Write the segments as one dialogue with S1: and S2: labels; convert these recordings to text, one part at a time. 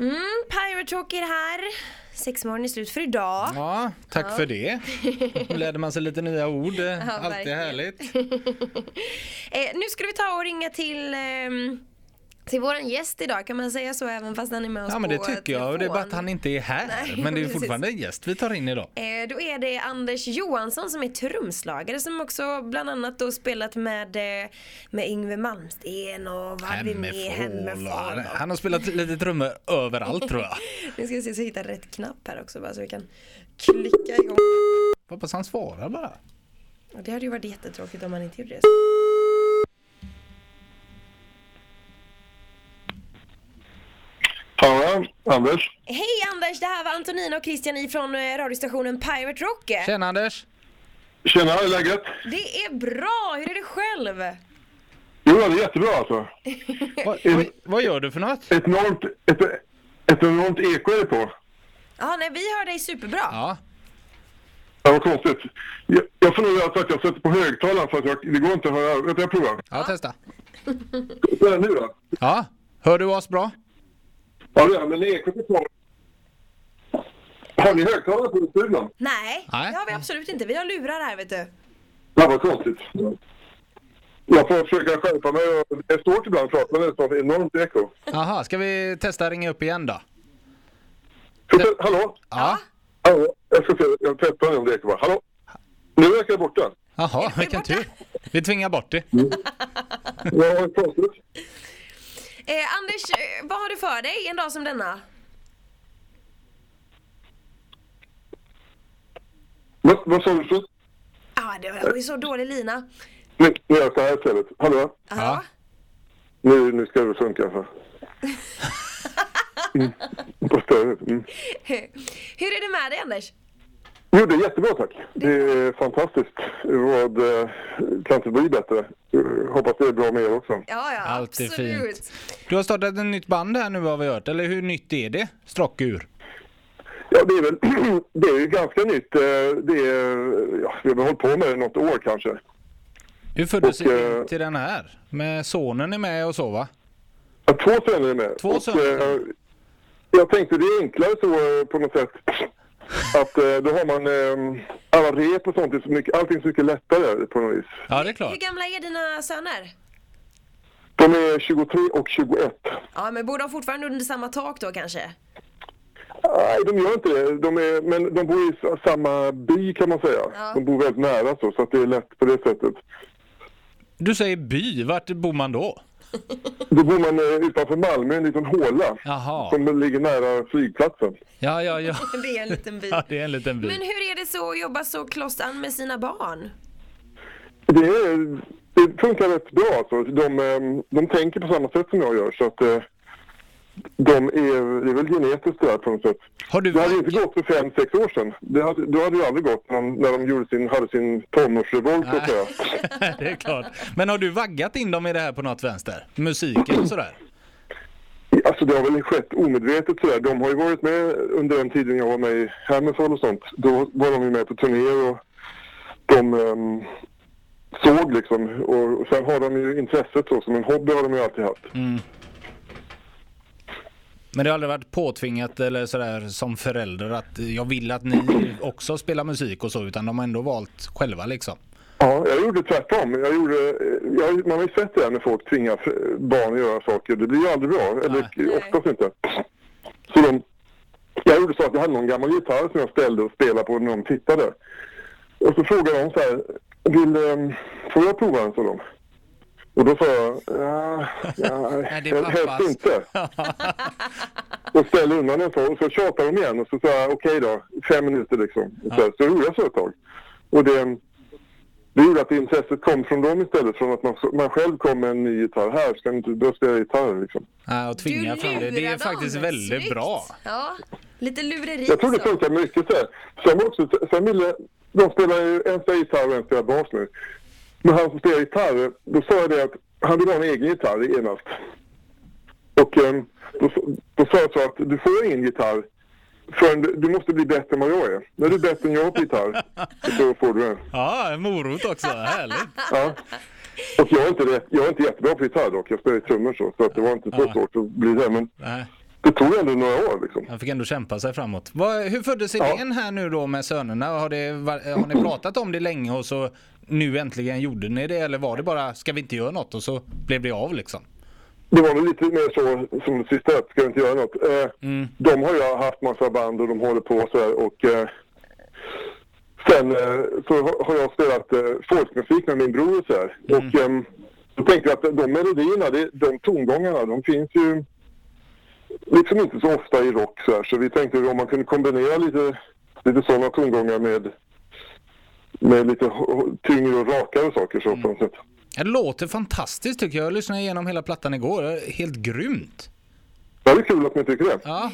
S1: Mm, Pirate Rock är här. Sexmorgon är slut för idag.
S2: Ja, tack för det. Nu lärde man sig lite nya ord.
S1: Ja,
S2: Alltid
S1: verkligen.
S2: härligt.
S1: Eh, nu ska vi ta och ringa till ehm, till våran gäst idag, kan man säga så även fast han är med oss
S2: Ja men
S1: på
S2: det tycker jag. Och det är bara att
S1: telefon?
S2: han inte är här.
S1: Nej,
S2: men det är fortfarande en gäst vi tar in idag.
S1: Eh, Då är det Anders Johansson som är trumslagare som också bland annat då spelat med, eh, med Yngwie Malmsteen och med?
S2: Hemmefall. Han har spelat lite trummor överallt tror jag.
S1: Nu ska vi se så jag hittar rätt knapp här också bara så vi kan klicka igång.
S2: Hoppas han svarar bara.
S1: Det hade ju varit jättetråkigt om han inte gjorde det.
S3: Anders.
S1: Hej Anders, det här var Antonina och Christian ifrån eh, radiostationen Pirate Rock.
S2: Tjena Anders!
S3: Tjena, hur är läget?
S1: Det är bra, hur är det själv?
S3: Jo, det är jättebra alltså.
S2: Vad, vad, vad gör du för något?
S3: Ett enormt, ett, ett enormt eko är det på.
S1: Ja, nej vi hör dig superbra.
S2: Ja,
S3: Ja, vad konstigt. Jag, jag får nog göra så att jag sätter på högtalaren för att jag, det går inte att höra. Du, jag provar.
S2: ja testa.
S3: Så här, nu då?
S2: Ja, hör du oss bra?
S3: Ja, det är men ekot är på. Har ni högtalare på studion?
S1: Nej,
S2: Nej.
S1: det har vi absolut inte. Vi har lurar här vet du.
S3: Ja, vad konstigt. Jag får försöka skärpa mig. Det är svårt ibland att prata, men det är ett enormt eko.
S2: Jaha, ska vi testa ringa upp igen då?
S3: Vi- Hallå?
S2: Ja.
S3: Hallå? Jag ska se, jag testar om det ekar bara. Hallå? Nu verkar det borta.
S2: Jaha, vilken tur. Vi tvingar bort det.
S3: Ja, vad konstigt.
S1: Eh, Anders, eh, vad har du för dig en dag som denna?
S3: Vad, vad sa du? så?
S1: Ja, ah, det var ju så dålig lina.
S3: Nu, nu gör jag så här istället. Hallå?
S1: Ja.
S3: Nu, nu ska det funka. Alltså. Mm. På. Mm.
S1: Hur är det med dig Anders?
S3: Jo, det är jättebra tack. Det är fantastiskt. Vad eh, kan inte bli bättre. Eh, Hoppas det är bra med er också.
S1: Ja, ja,
S2: Allt är
S1: absolut.
S2: fint. Du har startat ett nytt band här nu har vi hört, eller hur nytt är det? Strockur?
S3: Ja, det är väl det är ju ganska nytt. Eh, Det är, ja, vi har väl hållit på med det något år kanske.
S2: Hur föddes
S3: Och, eh,
S2: till den här? Med sonen är med och så va?
S3: Ja, två söner är med.
S2: Två
S3: Och,
S2: söner.
S3: eh, jag tänkte det är enklare så på något sätt. Att eh, då har man eh, alla rep och sånt. Är så mycket, allting är så mycket lättare på något vis.
S2: Ja, det är klart.
S1: Hur gamla är dina söner?
S3: De är 23 och 21.
S1: Ja, men bor de fortfarande under samma tak då kanske?
S3: Nej, de gör inte det. De är, men de bor i samma by kan man säga.
S1: Ja.
S3: De bor väldigt nära så, så att det är lätt på det sättet.
S2: Du säger by, vart bor man då?
S3: Då bor man eh, utanför Malmö, en liten håla.
S2: Jaha.
S3: Som ligger nära flygplatsen.
S2: Ja, ja, ja.
S1: Det är en liten by.
S2: Ja, det är en liten by.
S1: Men hur är det så att jobba så close an med sina barn?
S3: Det, är, det funkar rätt bra alltså. De, eh, de tänker på samma sätt som jag gör så att eh, de är, det är väl genetiskt det där på något sätt.
S2: Har du
S3: Det hade inte gått för fem, sex år sedan. Det hade, då hade det aldrig gått när de, när de gjorde sin, hade sin tonårsrevolt så att säga.
S2: det är klart. Men har du vaggat in dem i det här på något vänster? Musiken och sådär?
S3: Alltså det har väl skett omedvetet sådär. De har ju varit med under den tiden jag var med i Hammerfall och sånt. Då var de ju med på turnéer och de ehm, såg liksom. Och, sen har de ju intresset så, som en hobby har de ju alltid haft.
S2: Men det har aldrig varit påtvingat eller sådär som förälder att jag vill att ni också spelar musik och så utan de har ändå valt själva liksom.
S3: Ja, jag gjorde tvärtom. Jag gjorde, jag, man har ju sett det här när folk tvingar barn att göra saker. Det blir ju aldrig bra. Eller
S1: Nej.
S3: oftast inte. Så de, jag gjorde så att jag hade någon gammal gitarr som jag ställde och spelade på när de tittade. Och så frågade de så här, vill, um, får jag prova en? sa de. Och då sa jag, ja, ja
S2: Nej, det är
S3: helst
S2: pappas."
S3: inte. och ställde undan så. Och så tjatade de igen och så sa jag, okej då, fem minuter liksom. Och så, så gjorde jag så ett tag. Och det, det gjorde att intresset kom från dem istället från att man, man själv kom med en ny gitarr. Här ska inte börja spela gitarr liksom.
S2: Ja, och tvinga fram det. Det är faktiskt
S1: dem.
S2: väldigt
S1: Snyggt.
S2: bra.
S1: Ja, lite lureri
S3: Jag tror det funkar mycket så här. Sen, också, sen ville, de spelar ju, en spelar gitarr och en spelar bas nu. Men han som spelar gitarr, då sa jag det att han vill ha en egen gitarr genast. Och eh, då, då sa jag så att du får ingen gitarr förrän du, du måste bli bättre än vad jag är. När du är bättre än jag på gitarr, så får du en.
S2: Ja, en morot också. Härligt.
S3: Ja. Och jag är, inte jag är inte jättebra på gitarr dock. Jag spelar i trummor så, så att det var inte så
S2: Ja.
S3: svårt att bli det. Men
S2: Nej.
S3: Det tog ändå några år liksom.
S2: Han fick ändå kämpa sig framåt. Vad, hur föddes
S3: Ja.
S2: idén här nu då med sönerna? Har, det, var, har ni pratat om det länge och så nu äntligen gjorde ni det? Eller var det bara, ska vi inte göra något? Och så blev det av liksom?
S3: Det var nog lite mer så som det sista, ska vi inte göra något. Eh,
S2: Mm.
S3: De har ju haft massa band och de håller på så här och eh, sen eh, så har- jag spelat eh, folkmusik med min bror och så här. Och ehm, då tänkte jag att de melodierna, det, de tongångarna, de finns ju liksom inte så ofta i rock så här. Så vi tänkte om man kunde kombinera lite, lite sådana tongångar med med lite tyngre och rakare saker så på något sätt.
S2: Det låter fantastiskt tycker jag. Jag lyssnade igenom hela plattan igår. Helt grymt.
S3: Ja, det är kul att ni tycker det.
S2: Ja,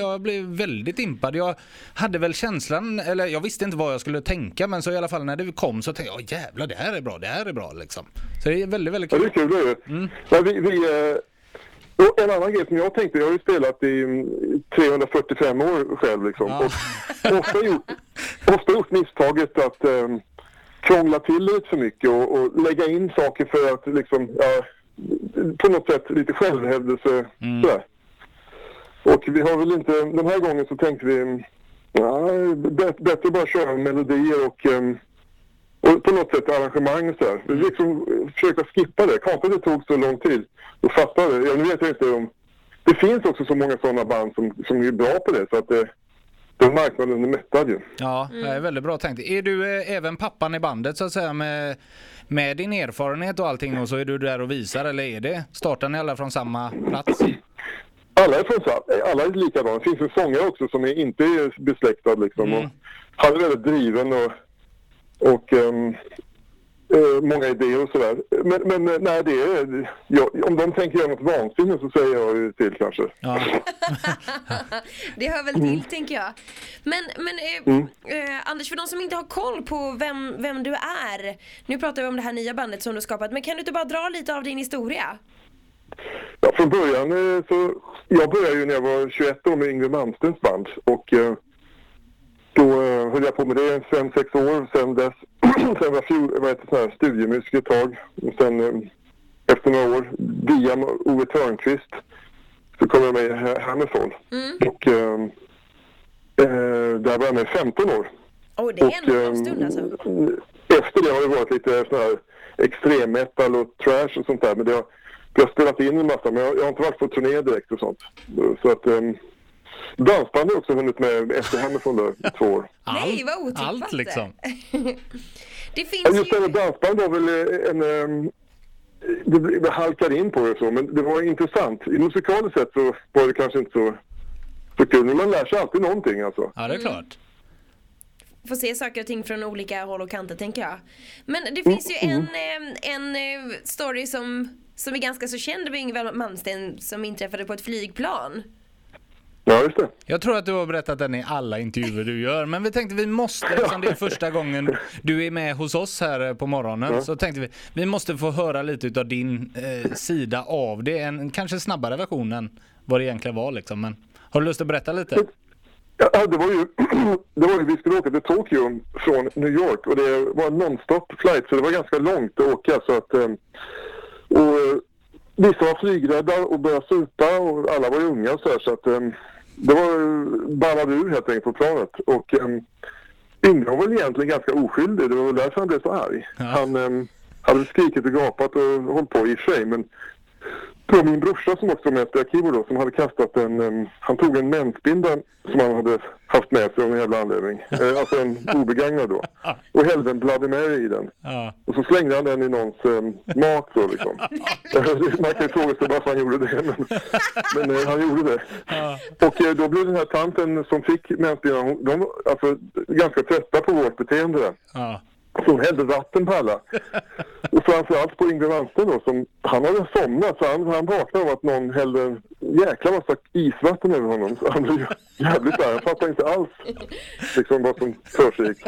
S2: jag blev väldigt impad. Jag hade väl känslan, eller jag visste inte vad jag skulle tänka men så i alla fall när det kom så tänkte jag "Åh, jävlar det här är bra, det här är bra liksom. Så det är väldigt, väldigt
S3: Ja, det är
S2: kul.
S3: kul det är.
S2: Mm.
S3: Men vi, vi, eh, och en annan grej som jag tänkte, jag har ju spelat i mm, 345 år själv liksom.
S2: Ja.
S3: Och ofta gjort, ofta gjort misstaget att eh, krångla till lite för mycket och, och lägga in saker för att liksom, ja, på något sätt lite självhävdelse
S2: Mm.
S3: sådär. Och vi har väl inte, den här gången så tänkte vi, ja, bä- bättre bara köra melodier och ehm, och på något sätt arrangemang och sådär. Vi liksom försöka skippa det. Att det tog så lång tid att fatta det. Ja, nu vet jag inte om... Det finns också så många sådana band som, som är bra på det så att det, den marknaden är mättad ju.
S2: Ja, det är väldigt bra tänkt. Är du eh, även pappan i bandet så att säga med, med din erfarenhet och allting och så är du där och visar eller är det? Startar ni alla från samma plats?
S3: Alla är, från, alla är likadana. Det finns en sångare också som är inte är besläktad liksom.
S2: Mm.
S3: Och han är väldigt driven och, och eh, många idéer och sådär. Men, men eh, nej, det är... Ja, om de tänker göra något vansinnigt så säger jag ju till kanske.
S2: Ja.
S1: Det hör väl till tänker jag. Men, men eh, eh, Anders, för de som inte har koll på vem, vem du är. Nu pratar vi om det här nya bandet som du har skapat, men kan du inte bara dra lite av din historia?
S3: Ja, från början eh, så... Jag började ju när jag var 21 år med Yngwie Malmsteens band. Och då höll jag på med det i fem sex år. Sen dess... sen var jag fjol, studiemusiker ett tag. Och sen eh, efter några år, via Ove Törnqvist, så kom jag med Ha- Hammerfall. Och eh, eh, där var jag med i 15 år.
S1: Oj, det är en
S3: ehm,
S1: lång stund alltså.
S3: Efter det har det varit lite sån här extrem metal och trash och sånt där. Men det har, vi har spelat in en massa, men jag, jag har inte varit på turné direkt och sånt. Så att um, dansband har också hunnit med efter då, i två år.
S1: Nej, vad otippat
S2: Allt liksom.
S1: Det
S3: Ja,
S1: finns
S3: just det,
S1: ju...
S3: dansband var väl eh, en... ehm, det, det halkade in på det så, men det var intressant. I musikaliskt sett så var det kanske inte så, så kul. Men man lär sig alltid någonting alltså.
S2: Ja, det är klart.
S1: Får se saker och ting från olika håll och kanter tänker jag. Men det finns ju en, eh, en eh, story som, som är ganska så känd med Yngwie Malmsteen som inträffade på ett flygplan.
S3: Ja, just det.
S2: Jag tror att du har berättat den i alla intervjuer du gör, men vi tänkte vi måste, eftersom det är första gången du är med hos oss här eh, på morgonen, så tänkte vi vi måste få höra lite av din eh, sida av det. En kanske snabbare version än vad det egentligen var liksom. Men har du lust att berätta lite?
S3: Ja, det var ju, det var ju, vi skulle åka till Tokyo från New York och det var en non-stop flight så det var ganska långt att åka så att eh, och eh, vissa var flygrädda och började supa och alla var ju unga och så här, så att eh, det var ballade ur helt enkelt på planet och eh, Yngve var väl egentligen ganska oskyldig, det var väl därför han blev så arg.
S2: Ja.
S3: Han eh, hade skrikit och gapat och hållit på i sig men var min brorsa som också var med keyboard då, som hade kastat en, em, han tog en mensbinda som han hade haft med sig av någon jävla anledning. Eh, alltså en obegagnad då. Och hällde en Bloody Mary i den.
S2: Ja.
S3: Och så slängde han den i någons em, mat då liksom. Man kan ju fråga sig varför han gjorde det, men, men eh, han gjorde det. Och eh, då blev den här tanten som fick mensbindan, de var alltså ganska trötta på vårt beteende.
S2: Ja.
S3: Så hon hällde vatten på alla. Och framförallt på Yngve Malmsteen då, som han hade somnat så han, han vaknade av att någon hällde en jäkla massa isvatten över honom. Så han blev jävligt arg. Han fattade inte alls liksom vad som försiggick.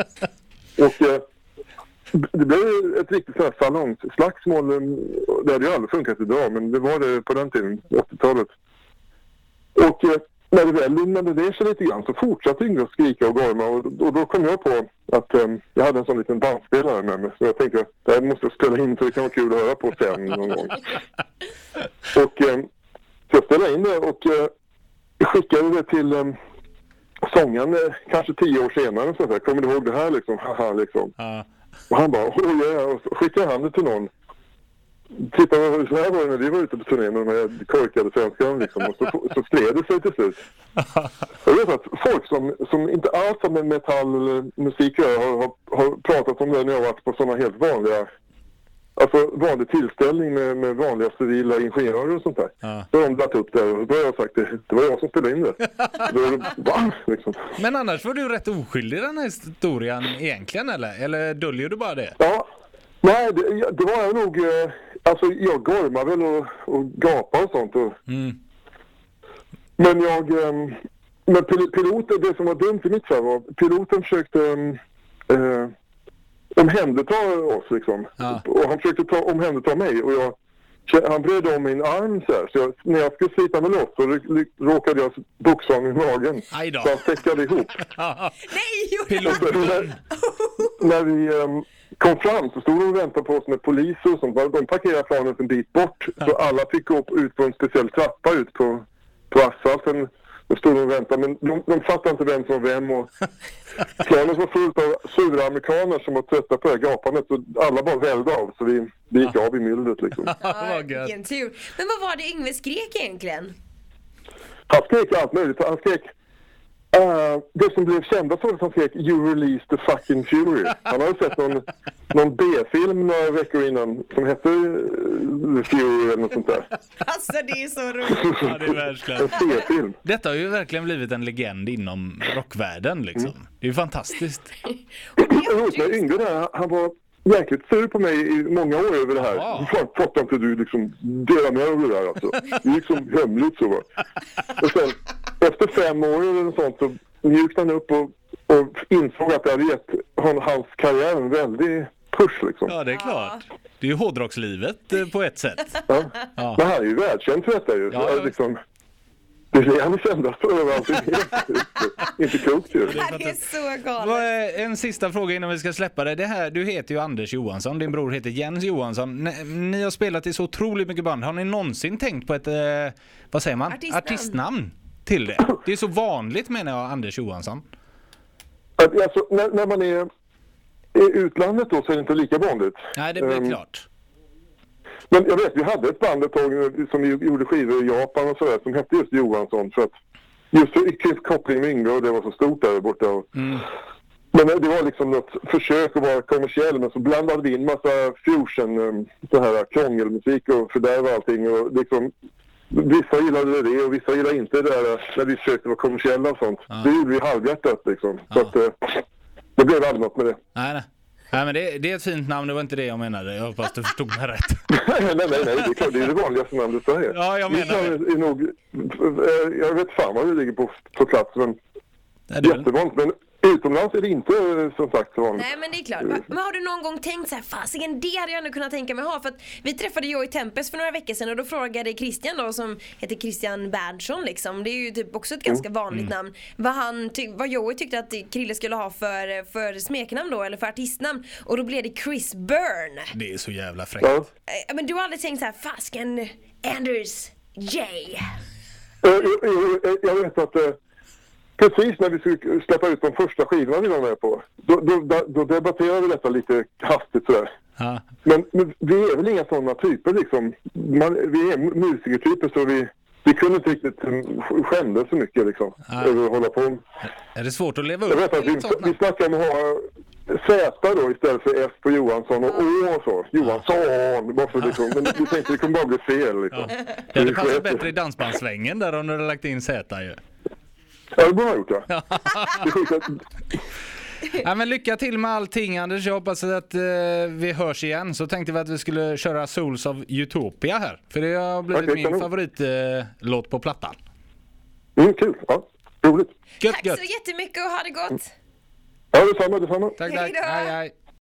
S3: Och eh, det blev ett riktigt sånt salongsslagsmål. Eh, det hade ju aldrig funkat idag, men det var det på den tiden, 80-talet. Och eh, när det väl lugnade ner sig lite grann så fortsatte Yngve att skrika och gorma och, och då kom jag på att eh, jag hade en sån liten bandspelare med mig. Så jag tänkte att det här måste jag spela in så det kan vara kul att höra på sen någon gång. Och eh, så jag spelade in det och eh, skickade det till um, sångaren eh, kanske tio år senare. Så där. Kommer du ihåg det här liksom? Haha liksom.
S2: Ja.
S3: Och han bara, ja, ja. Och så skickade han det till någon. Titta, så här var det när vi var ute på turné med de här korkade svenskarna liksom. Och så, så spred det sig till slut. Jag vet att folk som, som inte alls har med metall eller musik har, har, har pratat om det när jag varit på sådana helt vanliga Alltså vanlig tillställning med, med vanliga civila ingenjörer och sånt där.
S2: Ja.
S3: Då har de dragit upp det och då har jag sagt det, det var jag som spelade in det. då va? Liksom.
S2: Men annars var du rätt oskyldig i den här historien egentligen eller? Eller döljer du bara det?
S3: Ja, nej det, det var jag nog, eh, alltså jag gormar väl och, och gapar och sånt. Och,
S2: Mm.
S3: Men jag, ehm, men pil- piloten, det som var dumt i mitt fall var, piloten försökte eh, omhänderta oss liksom.
S2: Ja.
S3: Och han försökte ta, omhänderta mig och jag, han vred om min arm så här. Så jag, när jag skulle slita mig loss så råkade jag boxa honom i magen. Så han säckade ihop.
S1: Nej! gjorde
S2: Pilot.
S3: Så när, när vi ehm, kom fram så stod de och väntade på oss med poliser och sånt. De parkerade planet en bit bort. Så alla fick gå upp, ut på en speciell trappa ut på, på asfalten. Då stod de och väntade. Men de, de fattade inte vem som var vem. Och planet var fullt av sura amerikaner som var trötta på det gapandet. Så alla bara välde av. Så vi, vi gick av i myllret liksom.
S2: Gött.
S1: Vilken tur. Men vad var det Yngve skrek egentligen?
S3: Han skrek allt möjligt. Han skrek... eh, det som blev kända för att han skrek You release the fucking fury. Han hade sett någon, någon B-film några veckor innan som hette eh, The Fury eller något sånt där.
S1: Alltså det är så roligt.
S2: Ja, det är
S3: En
S2: världsklass.
S3: C-film.
S2: Detta har ju verkligen blivit en legend inom rockvärlden liksom. Det är ju fantastiskt.
S1: Är
S3: Roligt med Yngve där, han var jäkligt sur på mig i många år över det här.
S2: Ja.
S3: Fan, fattar inte du liksom dela med dig av det där alltså. Det gick som hemligt så va. Och sen efter fem år eller sånt så mjuknade han upp och, och insåg att det hade gett hon, hans karriär en väldig push liksom.
S2: Ja, det är klart. Det är ju hårdrockslivet eh, på ett sätt.
S3: Ja.
S2: Ja.
S3: Men han är ju världskänd för detta ju.
S2: Ja,
S3: Så,
S2: ja.
S3: liksom, det är det han är kändast för överallt. Det är Inte klokt ju.
S1: Det här är så
S2: Vad
S1: galet.
S2: är- En sista fråga innan vi ska släppa det. det här, du heter ju Anders Johansson, din bror heter Jens Johansson. Ni, ni har spelat i så otroligt mycket band. Har ni någonsin tänkt på ett, eh, vad säger man?
S1: Artistnamn.
S2: Till det? Det är så vanligt menar jag, Anders Johansson.
S3: Alltså, när, när man är i utlandet då så är det inte lika vanligt.
S2: Nej, det blir
S3: Ehm,
S2: klart.
S3: Men jag vet, vi hade ett band ett tag eh, som gjorde skivor i Japan och sådär som hette just Johansson för att just för koppling med Yngve och det var så stort där borta.
S2: Mm.
S3: Men eh, det var liksom något försök att vara kommersiell men så blandade vi in massa fusion, eh, så här krångelmusik och fördärva allting och liksom Vissa gillade det och vissa gillade inte det där eh, när vi försökte vara kommersiella och sånt. Det gjorde vi halvhjärtat liksom. Så
S2: Ja.
S3: att eh, det blev aldrig något med det.
S2: Nej, nej. Nej men det, det är ett fint namn, det var inte det jag menade. Jag hoppas du förstod mig rätt.
S3: nej, nej, nej, det är klart. Det är det vanligaste namnet i Sverige.
S2: Ja, jag menar
S3: namn är nog, eh, jag vet fan vad det ligger på, på plats, men
S2: Nej, det
S3: jättevanligt. Men utomlands är det inte eh, som sagt så vanligt.
S1: Nej men det är klart. Men har du någon gång tänkt så här, fasiken det hade jag ändå kunnat tänka mig ha. För att vi träffade Joey Tempest för några veckor sedan och då frågade Christian då som heter Christian Berntsson liksom. Det är ju typ också ett ganska vanligt namn. Vad, han ty- vad Joey tyckte att Krille skulle ha för, för smeknamn då eller för artistnamn. Och då blev det Chris Byrne.
S2: Det är så jävla fräckt.
S3: Ja.
S1: Eh, Men du har aldrig tänkt så här, fasiken Anders J.
S3: Eh, Jag, jag, jag vet att eh, precis när vi skulle släppa ut de första skivorna vi var med på, då, då, då, debatterade vi detta lite hastigt sådär.
S2: Ja.
S3: Men, men vi är väl inga sådana typer liksom. Man, vi är musikertyper så vi, vi kunde inte riktigt eh, skämdes så mycket liksom.
S2: Nej.
S3: Över att hålla på.
S2: Är det svårt att leva
S3: Jag
S2: upp
S3: vet att vi,
S2: sånt
S3: vi snackade om att ha Z då istället för S på Johansson och Å och så. Johansson. Bara för liksom, men vi tänkte det kommer bara bli fel liksom.
S2: Det hade passat bättre i dansbandssvängen där om du hade lagt in Z ju.
S3: Ja, det borde ha gjort ja.
S2: Ja, men lycka till med allting Anders. Jag hoppas att eh, vi hörs igen. Så tänkte vi att vi skulle köra Souls of Utopia här. För det har blivit
S3: Okej,
S2: min
S3: kanon.
S2: favoritlåt eh, låt på plattan.
S3: Mm, kul. Ja, roligt.
S2: Gött
S1: Tack
S2: gött!
S1: så jättemycket och ha det gott.
S3: Ja, detsamma, detsamma.
S2: Tack, tack.
S1: Hej då.
S2: Hej, hej.